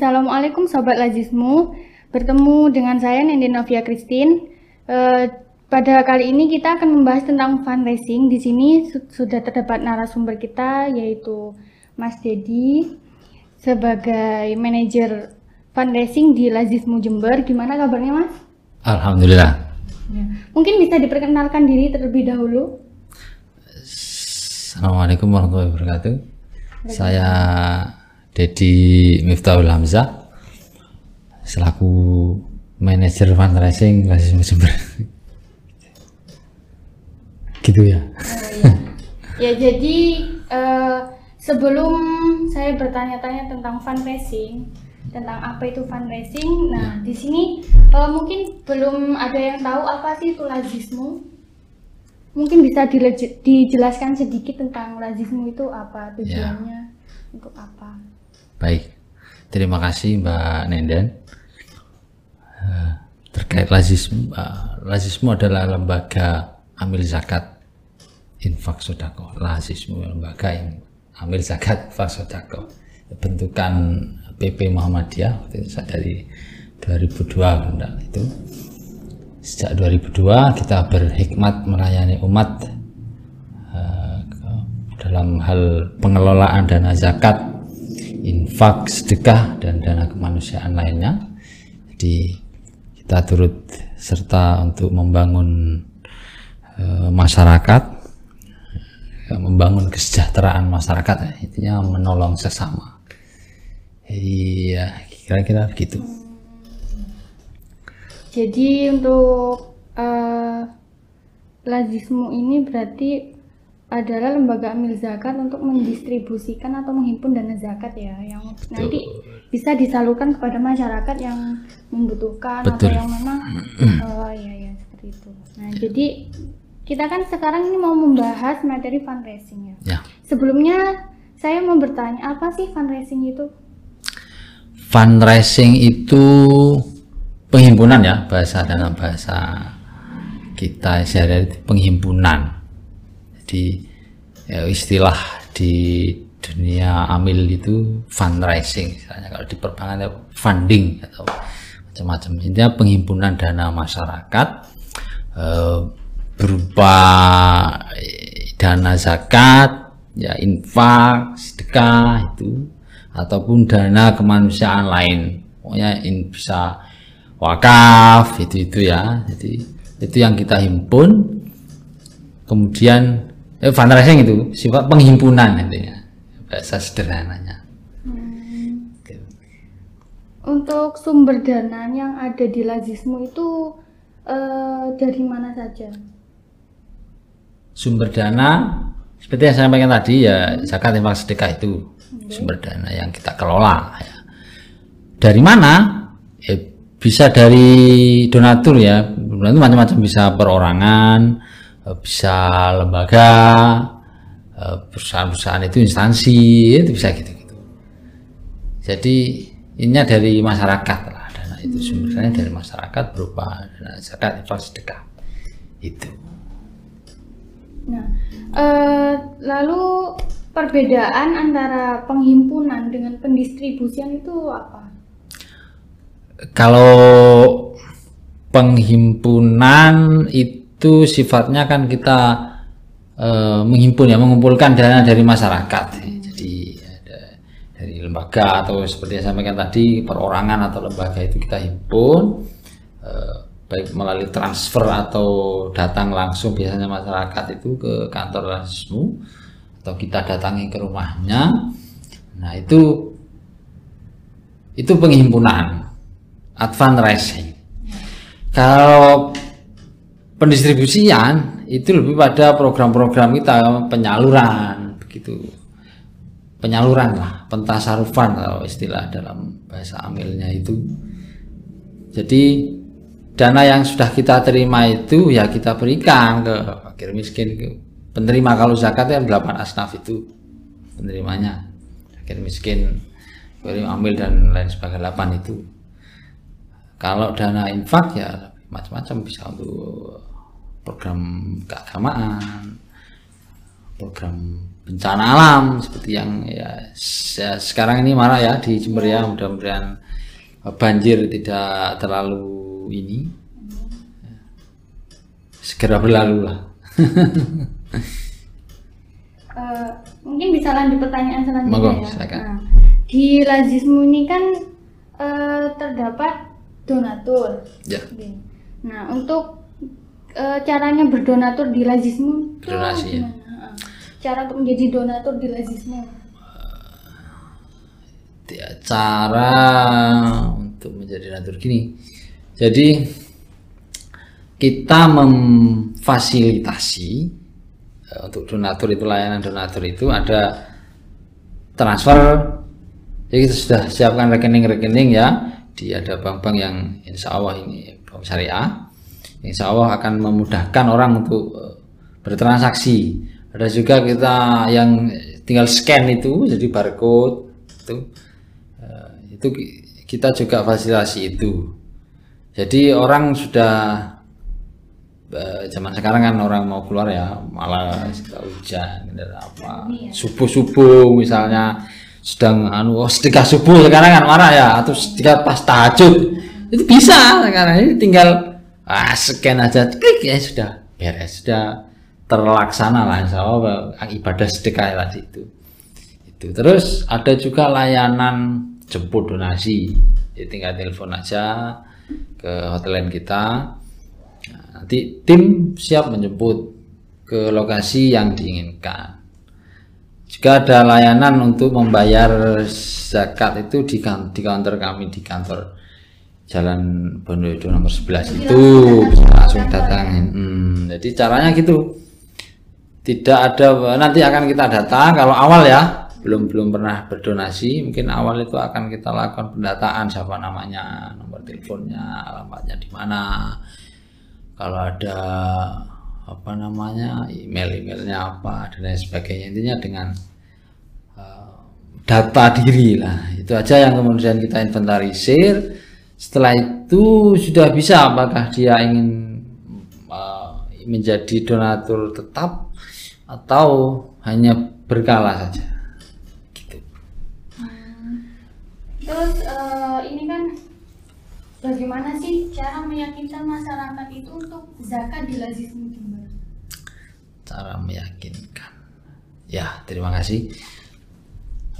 Assalamualaikum Sobat Lazismu. Bertemu dengan saya Nendi Novia Christine. Eh, Pada kali ini kita akan membahas tentang fundraising. Di sini su sudah terdapat narasumber kita yaitu Mas Dedi Sebagai manajer fundraising di Lazismu Jember. Gimana kabarnya Mas? Alhamdulillah. Ya. Mungkin bisa diperkenalkan diri terlebih dahulu. Assalamualaikum warahmatullahi wabarakatuh. Saya Dedi Miftahul Hamzah selaku manajer fundraising Lazisme Jember. gitu ya. Oh, ya. ya jadi uh, sebelum saya bertanya-tanya tentang fundraising, tentang apa itu fundraising, nah di sini uh, mungkin belum ada yang tahu apa sih itu lazismu. Mungkin bisa dijelaskan sedikit tentang lazismu itu apa tujuannya, ya. untuk apa? Baik, terima kasih Mbak Nenden. Uh, terkait lazisme, uh, lazisme adalah lembaga amil zakat infak sodako. Lazisme lembaga yang amil zakat infak sodako. Bentukan PP Muhammadiyah itu dari 2002 itu. Sejak 2002 kita berhikmat melayani umat uh, dalam hal pengelolaan dana zakat infak, sedekah dan dana kemanusiaan lainnya. Jadi kita turut serta untuk membangun e, masyarakat, ya, membangun kesejahteraan masyarakat, intinya menolong sesama. Iya, kira-kira begitu. Jadi untuk uh, lazismu ini berarti adalah lembaga amil zakat untuk mendistribusikan atau menghimpun dana zakat ya yang Betul. nanti bisa disalurkan kepada masyarakat yang membutuhkan Betul. atau yang memang oh ya ya seperti itu. Nah, ya. jadi kita kan sekarang ini mau membahas materi fundraising ya. ya. Sebelumnya saya mau bertanya apa sih fundraising itu? Fundraising itu penghimpunan ya bahasa dalam bahasa kita sehari-hari penghimpunan di ya, istilah di dunia amil itu fundraising misalnya. Kalau di perbankan ya funding atau macam-macam. Intinya penghimpunan dana masyarakat eh, berupa dana zakat ya infak sedekah itu ataupun dana kemanusiaan lain. Pokoknya in, bisa wakaf itu itu ya. Jadi itu yang kita himpun. Kemudian fundraising itu sifat penghimpunan intinya bahasa sederhananya. Hmm. untuk sumber dana yang ada di lazismu itu eh, dari mana saja? Sumber dana seperti yang saya sampaikan tadi ya zakat infak sedekah itu okay. sumber dana yang kita kelola ya. dari mana? Ya, bisa dari donatur ya. Donatur macam-macam bisa perorangan Eh, bisa lembaga eh, perusahaan-perusahaan itu instansi itu bisa gitu-gitu. Jadi ininya dari masyarakat lah dana itu sumbernya dari masyarakat berupa dana zakat infak sedekah itu. Nah eh, lalu perbedaan antara penghimpunan dengan pendistribusian itu apa? Kalau penghimpunan itu itu sifatnya kan kita e, menghimpun ya mengumpulkan dana dari masyarakat. Jadi ada dari lembaga atau seperti yang saya sampaikan tadi perorangan atau lembaga itu kita himpun e, baik melalui transfer atau datang langsung biasanya masyarakat itu ke kantor rasmu atau kita datangi ke rumahnya. Nah itu itu penghimpunan advance fundraising kalau pendistribusian itu lebih pada program-program kita penyaluran begitu. Penyaluran lah pentasarufan kalau istilah dalam bahasa amilnya itu. Jadi dana yang sudah kita terima itu ya kita berikan ke fakir miskin ke penerima. Kalau zakat yang 8 asnaf itu penerimanya. Fakir miskin amil dan lain sebagainya 8 itu. Kalau dana infak ya macam-macam bisa untuk program keagamaan, program bencana alam seperti yang ya se- sekarang ini marah ya di Jember ya mudah-mudahan banjir tidak terlalu ini segera berlalu lah Eh, mungkin bisa lanjut pertanyaan selanjutnya Monggo, ya. silakan. Nah, di lazismu ini kan eh, terdapat donatur. ya Nah, untuk eh, caranya berdonatur di lazismu. Itu Berdonasi, ya. Cara untuk menjadi donatur di lazismu. Ya, cara untuk menjadi donatur gini. Jadi kita memfasilitasi eh, untuk donatur itu layanan donatur itu ada transfer. Jadi kita sudah siapkan rekening-rekening ya. Di ada bank-bank yang insya Allah ini bank syariah insya Allah akan memudahkan orang untuk eh, bertransaksi. Ada juga kita yang tinggal scan itu jadi barcode itu Eh, itu ki- kita juga fasilitasi itu. Jadi orang sudah eh, zaman sekarang kan orang mau keluar ya malah sudah hujan apa subuh subuh misalnya sedang anu oh, sedekah subuh sekarang kan marah ya atau sedekah pas tahajud. Itu bisa sekarang ini tinggal ah, scan aja. Klik ya sudah. Beres sudah terlaksana lah insya Allah ibadah sedekah tadi itu. Itu. Terus ada juga layanan jemput donasi. Jadi tinggal telepon aja ke hotline kita. Nanti tim siap menjemput ke lokasi yang diinginkan. Juga ada layanan untuk membayar zakat itu di, kan- di counter kami di kantor Jalan Bondowoso nomor 11 itu bisa langsung datangin. Hmm, jadi caranya gitu. Tidak ada nanti akan kita data kalau awal ya belum belum pernah berdonasi mungkin awal itu akan kita lakukan pendataan siapa namanya nomor teleponnya alamatnya di mana. Kalau ada apa namanya email emailnya apa dan lain sebagainya. Intinya dengan eh, data diri lah. Itu aja yang kemudian kita inventarisir setelah itu sudah bisa apakah dia ingin eh, menjadi donatur tetap atau hanya berkala saja? Gitu. Terus eh, ini kan bagaimana sih cara meyakinkan masyarakat itu untuk zakat di lazismu Jember? cara meyakinkan. Ya terima kasih.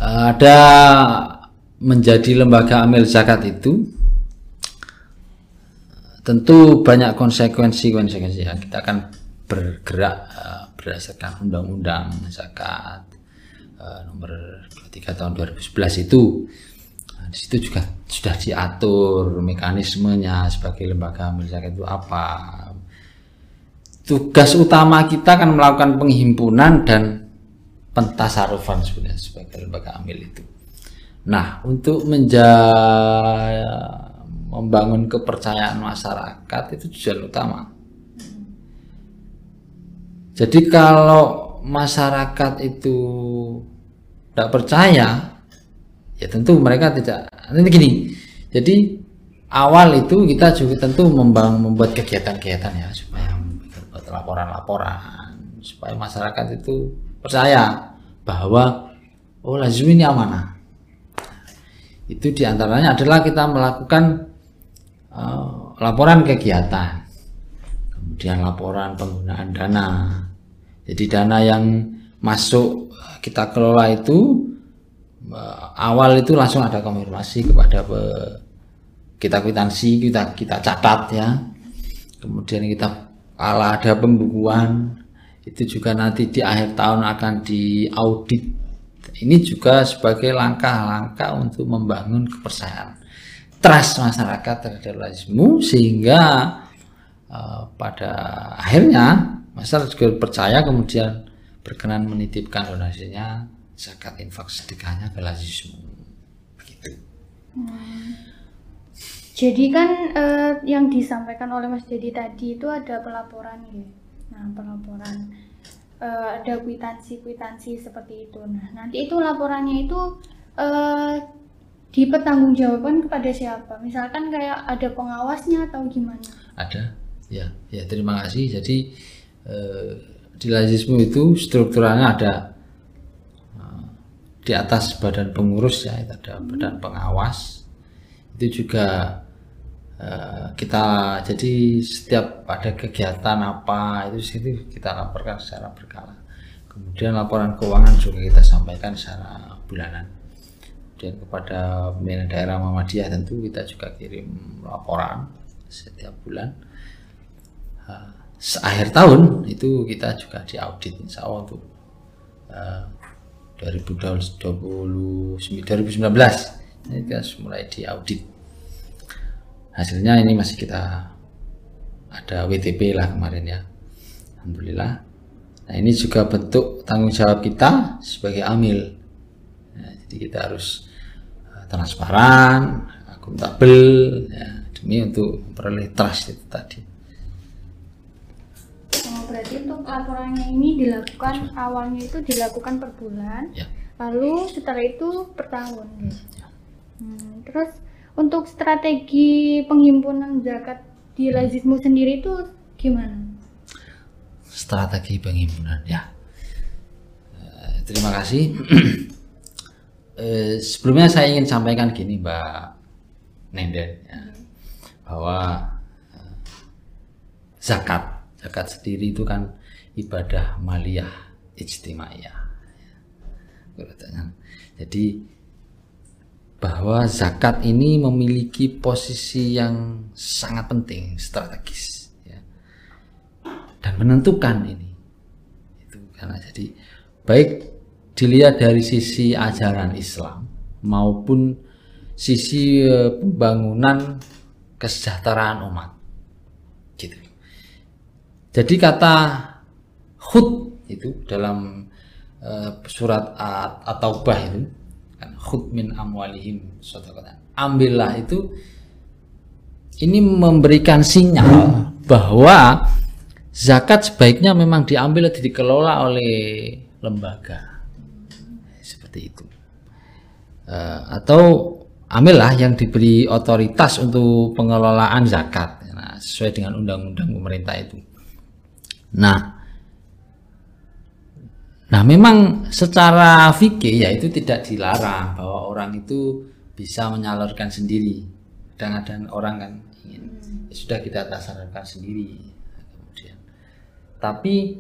Eh, ada menjadi lembaga amil zakat itu tentu banyak konsekuensi konsekuensi ya kita akan bergerak eh, berdasarkan undang-undang zakat eh, nomor 23 tahun 2011 itu Nah, di situ juga sudah diatur mekanismenya sebagai lembaga amil zakat itu apa tugas utama kita kan melakukan penghimpunan dan pentasarufan sebenarnya sebagai lembaga amil itu. Nah, untuk menja membangun kepercayaan masyarakat itu tujuan utama. Jadi kalau masyarakat itu tidak percaya, ya tentu mereka tidak. Nanti gini, jadi awal itu kita juga tentu membangun membuat kegiatan-kegiatan ya supaya membuat laporan-laporan supaya masyarakat itu percaya bahwa oh lazim ini amanah. Itu di antaranya adalah kita melakukan eh, laporan kegiatan, kemudian laporan penggunaan dana. Jadi dana yang masuk eh, kita kelola itu eh, awal itu langsung ada konfirmasi kepada pe- kita kwitansi kita kita catat ya. Kemudian kita kalau ada pembukuan itu juga nanti di akhir tahun akan diaudit. Ini juga sebagai langkah-langkah untuk membangun kepercayaan trust masyarakat terhadap lazismu sehingga eh, pada akhirnya masyarakat juga percaya kemudian berkenan menitipkan donasinya zakat infak sedekahnya ke lazismu begitu Jadi kan eh, yang disampaikan oleh Mas Dedi tadi itu ada pelaporan ya. Nah, pelaporan Eh, ada kwitansi-kwitansi seperti itu. Nah, nanti itu laporannya itu eh dipertanggungjawabkan kepada siapa? Misalkan kayak ada pengawasnya atau gimana? ada. Ya ya terima kasih. Jadi eh, di lazismu itu strukturalnya ada. Di atas badan pengurus ya itu ada badan pengawas. Itu juga eh, kita jadi setiap ada kegiatan apa itu situ kita laporkan secara berkala. Kemudian laporan keuangan juga kita sampaikan secara bulanan dan kepada pimpinan daerah Muhammadiyah tentu kita juga kirim laporan setiap bulan. Seakhir tahun itu kita juga diaudit insya Allah untuk uh, 2020 2019 ini kita mulai diaudit. Hasilnya ini masih kita ada WTP lah kemarin ya. Alhamdulillah. Nah ini juga bentuk tanggung jawab kita sebagai amil. Nah, jadi kita harus transparan akuntabel ya, demi untuk memperoleh trust itu tadi Oh, berarti untuk laporannya ini dilakukan awalnya itu dilakukan per bulan, ya lalu setelah itu per tahun. ya. Hmm, terus untuk strategi penghimpunan zakat di Lazismu sendiri itu gimana? strategi penghimpunan ya Eh, terima kasih Eh, sebelumnya saya ingin sampaikan gini Mbak Nenden ya, bahwa eh, zakat zakat sendiri itu kan ibadah maliyah ijtimaiyah jadi bahwa zakat ini memiliki posisi yang sangat penting strategis ya. Dan menentukan ini. Itu karena jadi baik dilihat dari sisi ajaran Islam maupun sisi eh, pembangunan kesejahteraan umat. Gitu. Jadi kata khut itu dalam eh, surat At- At-Taubah itu kan khut min amwalihim shadaqatan. ambillah itu ini memberikan sinyal bahwa zakat sebaiknya memang diambil dan dikelola oleh lembaga seperti itu Eh, atau ambillah yang diberi otoritas untuk pengelolaan zakat nah, sesuai dengan undang-undang pemerintah itu nah Nah, memang secara fikih ya itu tidak dilarang bahwa orang itu bisa menyalurkan sendiri. Kadang-kadang orang kan ingin ya sudah kita tasarkan sendiri. Tapi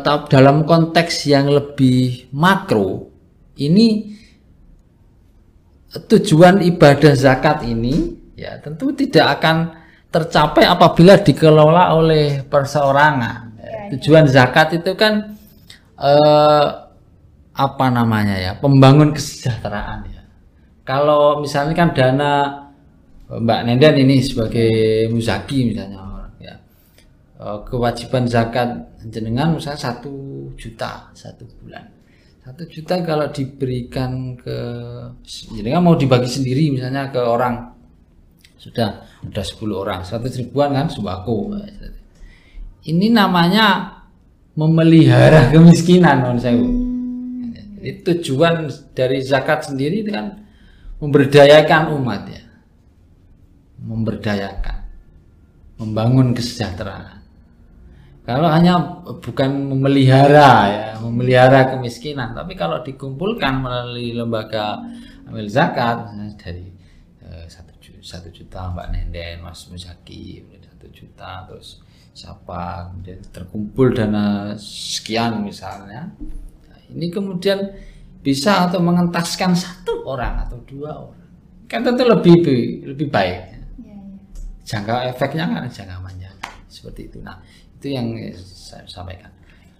tap- dalam konteks yang lebih makro, ini tujuan ibadah zakat ini ya tentu tidak akan tercapai apabila dikelola oleh perseorangan. Ya, Tujuan zakat itu kan eh, apa namanya ya pembangun kesejahteraan ya. Kalau misalnya kan dana Mbak Nenden ini sebagai muzaki misalnya kewajiban zakat jenengan misalnya satu juta satu bulan satu juta kalau diberikan ke jenengan mau dibagi sendiri misalnya ke orang sudah udah 10 orang 100 ribuan kan sembako ini namanya memelihara kemiskinan non sewu. Jadi tujuan dari zakat sendiri itu kan memberdayakan umat ya. Memberdayakan. Membangun kesejahteraan. Kalau hanya bukan memelihara ya, memelihara kemiskinan, tapi kalau dikumpulkan melalui lembaga amil zakat dari eh, satu ju- satu juta Mbak Nenden, Mas Muzaki, satu juta, terus siapa, kemudian terkumpul dana sekian misalnya, Nah, ini kemudian bisa atau mengentaskan satu orang atau dua orang, kan tentu lebih lebih baik. Ya, ya. Jangka efeknya kan jangka panjang seperti itu. Nah itu yang saya sampaikan.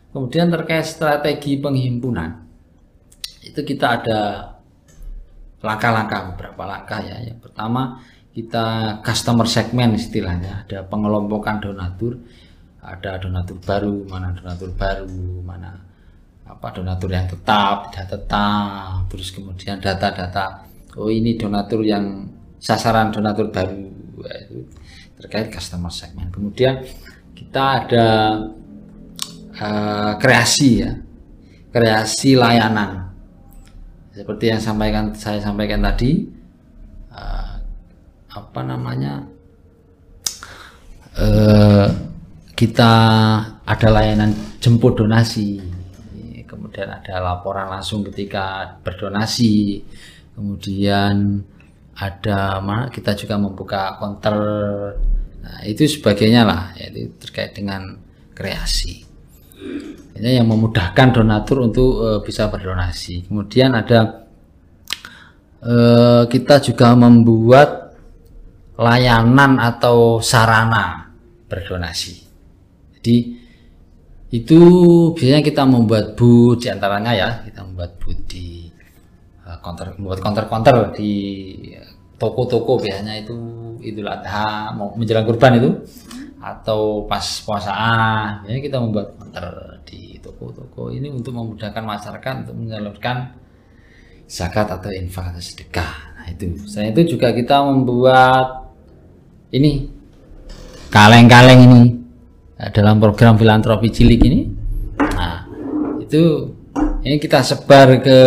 Kemudian terkait strategi penghimpunan. Itu kita ada langkah-langkah beberapa langkah ya. Yang pertama kita customer segment istilahnya. Ada pengelompokan donatur. Ada donatur baru mana donatur baru mana apa donatur yang tetap tidak tetap. Terus kemudian data-data oh ini donatur yang sasaran donatur baru. Terkait customer segment kemudian kita ada eh, kreasi ya. Kreasi layanan. Seperti yang sampaikan saya sampaikan tadi eh, apa namanya eh, kita ada layanan jemput donasi. Kemudian ada laporan langsung ketika berdonasi, kemudian ada kita juga membuka counter, nah itu sebagainya lah, yaitu terkait dengan kreasi. Ini yang memudahkan donatur untuk uh, bisa berdonasi. Kemudian ada uh, kita juga membuat layanan atau sarana berdonasi. Jadi itu biasanya kita membuat booth di antaranya ya kita membuat booth di counter membuat counter-counter di toko-toko biasanya itu idul adha mau menjelang kurban itu atau pas puasaan ya kita membuat counter di toko-toko ini untuk memudahkan masyarakat untuk menyalurkan zakat atau infak atau sedekah. Nah itu. Selain itu juga kita membuat ini kaleng-kaleng ini dalam program filantropi cilik ini. Nah itu ini kita sebar ke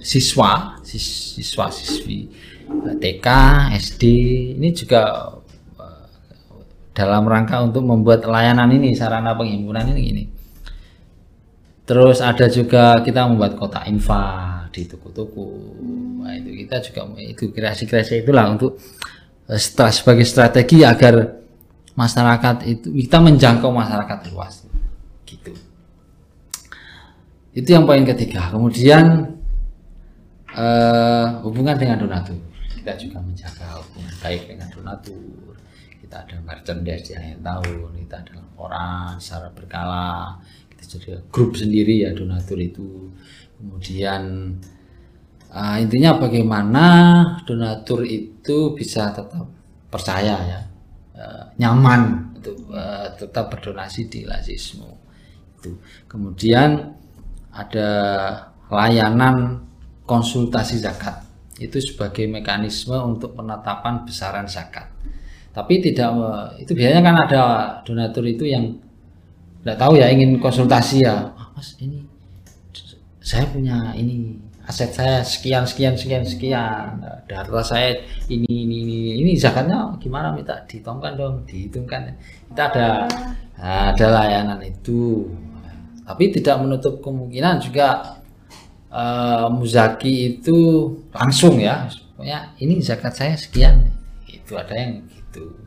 siswa siswa siswi TK SD ini juga eh, dalam rangka untuk membuat layanan ini sarana penghimpunan ini gini. Terus ada juga kita membuat kota infak di toko-toko nah itu kita juga itu kreasi-kreasi itulah untuk eh, sebagai strategi agar masyarakat itu kita menjangkau masyarakat luas. Gitu. Itu yang poin ketiga. Kemudian eh, hubungan dengan donatur kita juga menjaga hubungan baik dengan donatur. Kita ada merchandise di akhir tahun kita ada laporan secara berkala. Kita jadi grup sendiri ya donatur itu. Kemudian uh, intinya bagaimana donatur itu bisa tetap percaya ya uh, nyaman untuk uh, tetap berdonasi di Lasismo itu. Kemudian ada layanan konsultasi zakat itu sebagai mekanisme untuk penetapan besaran zakat. Tapi tidak itu biasanya kan ada donatur itu yang tidak tahu ya ingin konsultasi ya, oh, mas ini saya punya ini aset saya sekian sekian sekian sekian. Data saya ini ini ini ini. Zakatnya gimana? Minta dihitungkan dong dihitungkan. Kita ada ada layanan itu. Tapi tidak menutup kemungkinan juga uh, muzaki itu langsung ya. Pokoknya ini zakat saya sekian. Itu ada yang gitu.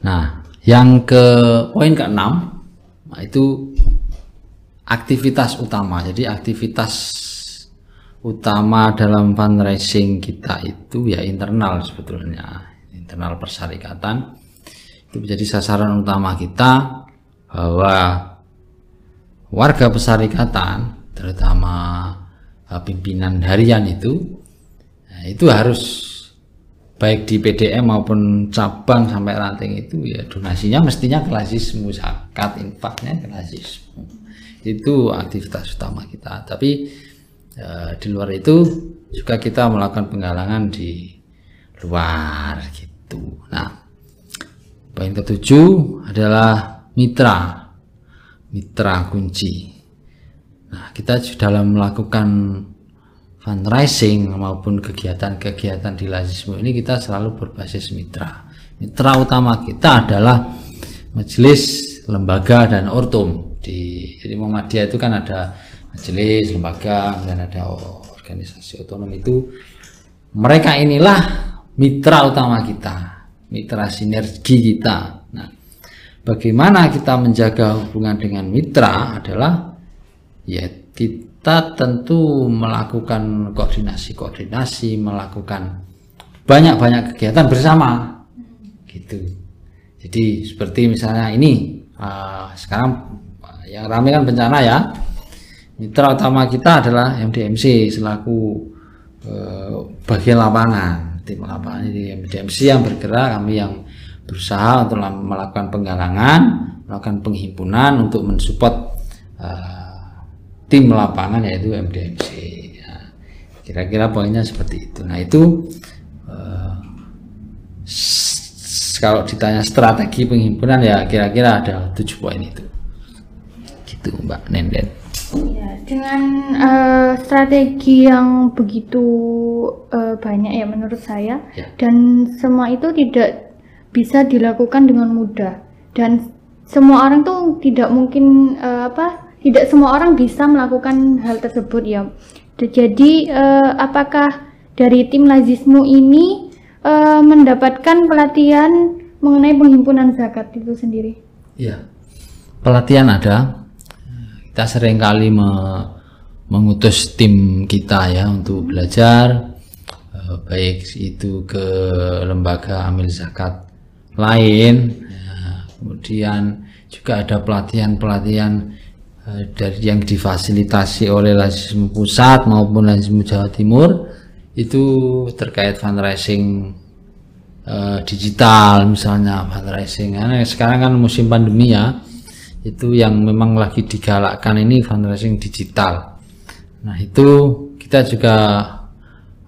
Nah yang ke poin keenam nah itu aktivitas utama. Jadi aktivitas utama dalam fundraising kita itu ya internal sebetulnya, internal persyarikatan. Itu menjadi sasaran utama kita bahwa warga persyarikatan terutama eh, pimpinan harian itu nah, itu harus baik di PDM maupun cabang sampai ranting itu ya donasinya mestinya klasisme zakat infaknya klasisme itu aktivitas utama kita. Tapi uh, di luar itu juga kita melakukan penggalangan di luar gitu. Nah poin ketujuh adalah mitra mitra kunci. Nah kita dalam melakukan fundraising maupun kegiatan-kegiatan di Lazismo ini kita selalu berbasis mitra. Mitra utama kita adalah majelis lembaga dan ortum di jadi Muhammadiyah itu kan ada majelis, lembaga, dan ada organisasi otonom itu. Mereka inilah mitra utama kita, mitra sinergi kita. Bagaimana kita menjaga hubungan dengan mitra adalah ya kita tentu melakukan koordinasi-koordinasi, melakukan banyak-banyak kegiatan bersama. Gitu. Jadi seperti misalnya ini uh, sekarang yang ramai kan bencana ya. Mitra utama kita adalah MDMC selaku eh, bagian lapangan tim lapangan. Ini MDMC yang bergerak kami yang berusaha untuk melakukan penggalangan melakukan penghimpunan untuk mensupport eh, tim lapangan yaitu MDMC ya. kira-kira poinnya seperti itu nah itu eh, kalau ditanya strategi penghimpunan ya kira-kira ada tujuh poin itu gitu Mbak Nenden. Ya, dengan uh, strategi yang begitu uh, banyak ya menurut saya ya. dan semua itu tidak bisa dilakukan dengan mudah dan semua orang tuh tidak mungkin uh, apa tidak semua orang bisa melakukan hal tersebut ya. Jadi eh, apakah dari tim Lazismu ini eh, mendapatkan pelatihan mengenai penghimpunan zakat itu sendiri? Iya, pelatihan ada. Kita sering kali me mengutus tim kita ya untuk belajar, baik itu ke lembaga amil zakat lain, ya, kemudian juga ada pelatihan-pelatihan Eh, dari yang difasilitasi oleh Lazisme Pusat maupun Lazisme Jawa Timur itu terkait fundraising uh, digital misalnya fundraising. Karena sekarang kan musim pandemi ya itu yang memang lagi digalakkan ini fundraising digital. Nah itu kita juga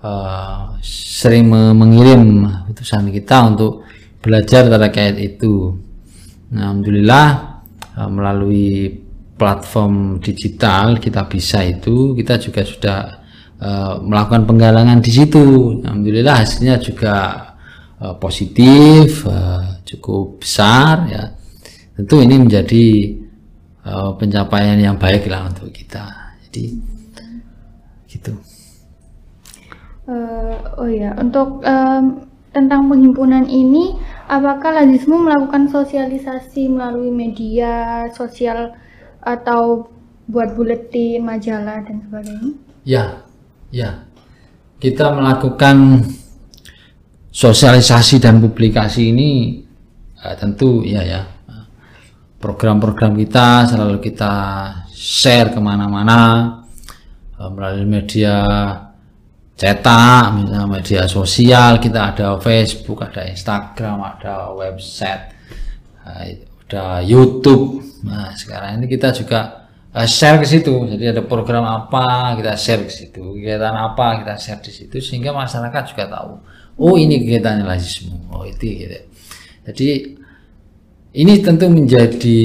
uh, sering mengirim utusan kita untuk belajar terkait itu. Nah, Alhamdulillah uh, melalui platform digital kita bisa itu kita juga sudah uh, melakukan penggalangan di situ. Alhamdulillah hasilnya juga uh, positif uh, cukup besar ya. Tentu ini menjadi uh, pencapaian yang baik lah untuk kita. Jadi gitu. Uh, oh ya untuk um, tentang penghimpunan ini apakah Lazismu melakukan sosialisasi melalui media sosial atau buat buletin, majalah dan sebagainya? Ya, ya. Kita melakukan sosialisasi dan publikasi ini uh, tentu ya ya. Program-program kita selalu kita share ke mana-mana uh, melalui media cetak, misalnya media sosial, kita ada Facebook, ada Instagram, ada website, ada YouTube. Nah, sekarang ini kita juga uh, share ke situ. Jadi ada program apa kita share ke situ, kegiatan apa kita share di situ sehingga masyarakat juga tahu. Oh, ini kegiatannya lazismu. Oh, itu gitu. Jadi ini tentu menjadi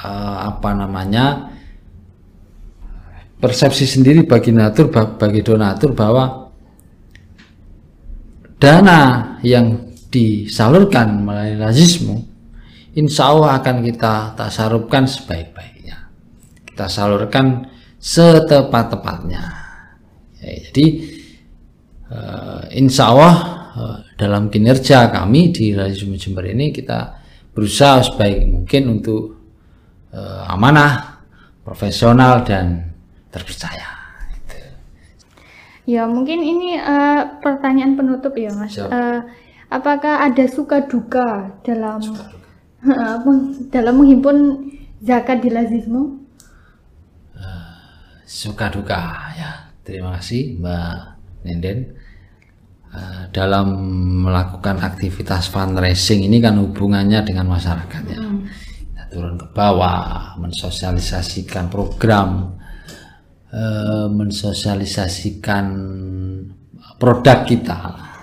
uh, apa namanya? Persepsi sendiri bagi natur bagi donatur bahwa dana yang disalurkan melalui lazismu insya Allah akan kita tasarupkan sebaik-baiknya. Kita salurkan setepat-tepatnya. Ya, jadi uh, insya Allah uh, dalam kinerja kami di lazismu Jember ini kita berusaha sebaik mungkin untuk uh, amanah profesional dan terpercaya Ya mungkin ini uh, pertanyaan penutup ya mas. Uh, apakah ada suka duka dalam suka duka. dalam menghimpun zakat di lazismu? Uh, suka duka ya. Terima kasih Mbak Nenden. Uh, dalam melakukan aktivitas fundraising ini kan hubungannya dengan masyarakat ya. Hmm. Kita turun ke bawah, mensosialisasikan program, uh, mensosialisasikan produk kita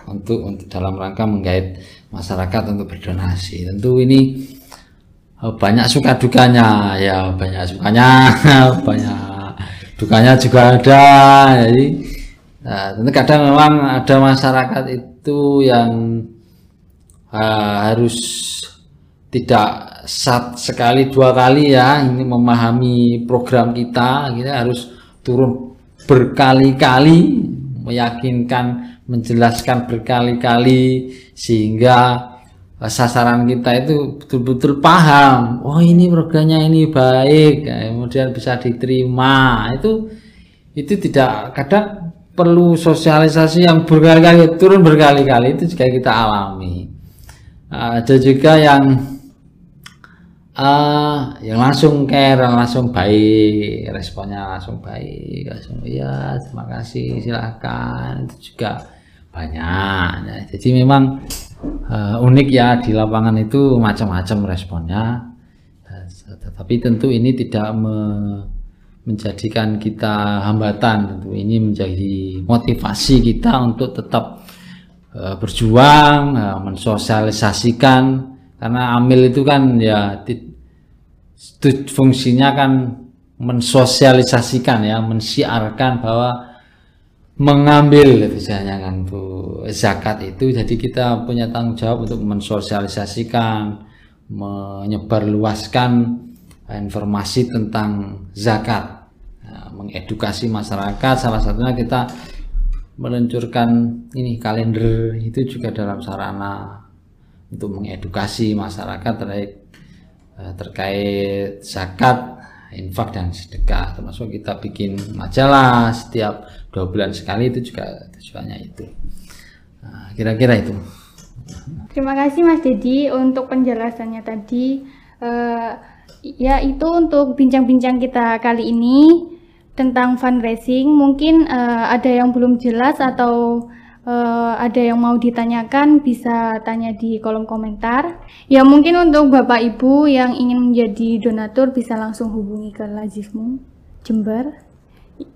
untuk untuk dalam rangka menggait masyarakat untuk berdonasi. Tentu ini eh, banyak suka dukanya ya banyak sukanya banyak dukanya juga ada jadi nah, tentu kadang memang ada masyarakat itu yang uh, harus tidak sat sekali dua kali ya ini memahami program kita kita harus turun berkali-kali meyakinkan menjelaskan berkali-kali sehingga eh, sasaran kita itu betul-betul paham. Oh ini programnya ini baik ya, kemudian bisa diterima. Itu itu tidak kadang perlu sosialisasi yang berkali-kali turun berkali-kali itu juga kita alami. Ada juga yang uh, yang langsung care langsung baik responnya langsung baik langsung iya terima kasih silahkan itu juga banyak ya, jadi memang uh, unik ya di lapangan itu macam-macam responnya. Tetapi tentu ini tidak me menjadikan kita hambatan. Tentu ini menjadi motivasi kita untuk tetap uh, berjuang uh, mensosialisasikan. Karena amil itu kan ya fungsinya kan mensosialisasikan ya mensiarkan bahwa mengambil misalnya kan bu zakat itu jadi kita punya tanggung jawab untuk mensosialisasikan menyebarluaskan informasi tentang zakat, Nah, mengedukasi masyarakat. Salah satunya kita meluncurkan ini kalender itu juga dalam sarana untuk mengedukasi masyarakat terkait terkait zakat, infak dan sedekah. Termasuk kita bikin majalah setiap dua bulan sekali itu juga tujuannya itu. Nah, Kira-kira itu. Terima kasih Mas Dedi untuk penjelasannya tadi. Eh, ya itu untuk bincang-bincang kita kali ini tentang fundraising. Mungkin eh, ada yang belum jelas atau eh, ada yang mau ditanyakan bisa tanya di kolom komentar. Ya mungkin untuk Bapak Ibu yang ingin menjadi donatur bisa langsung hubungi ke Lazismu Jember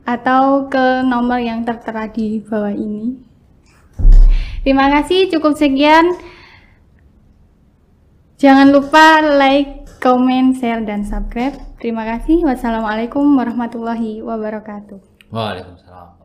atau ke nomor yang tertera di bawah ini. Terima kasih, cukup sekian. Jangan lupa like, comment, share, dan subscribe. Terima kasih. Wassalamualaikum warahmatullahi wabarakatuh. Waalaikumsalam.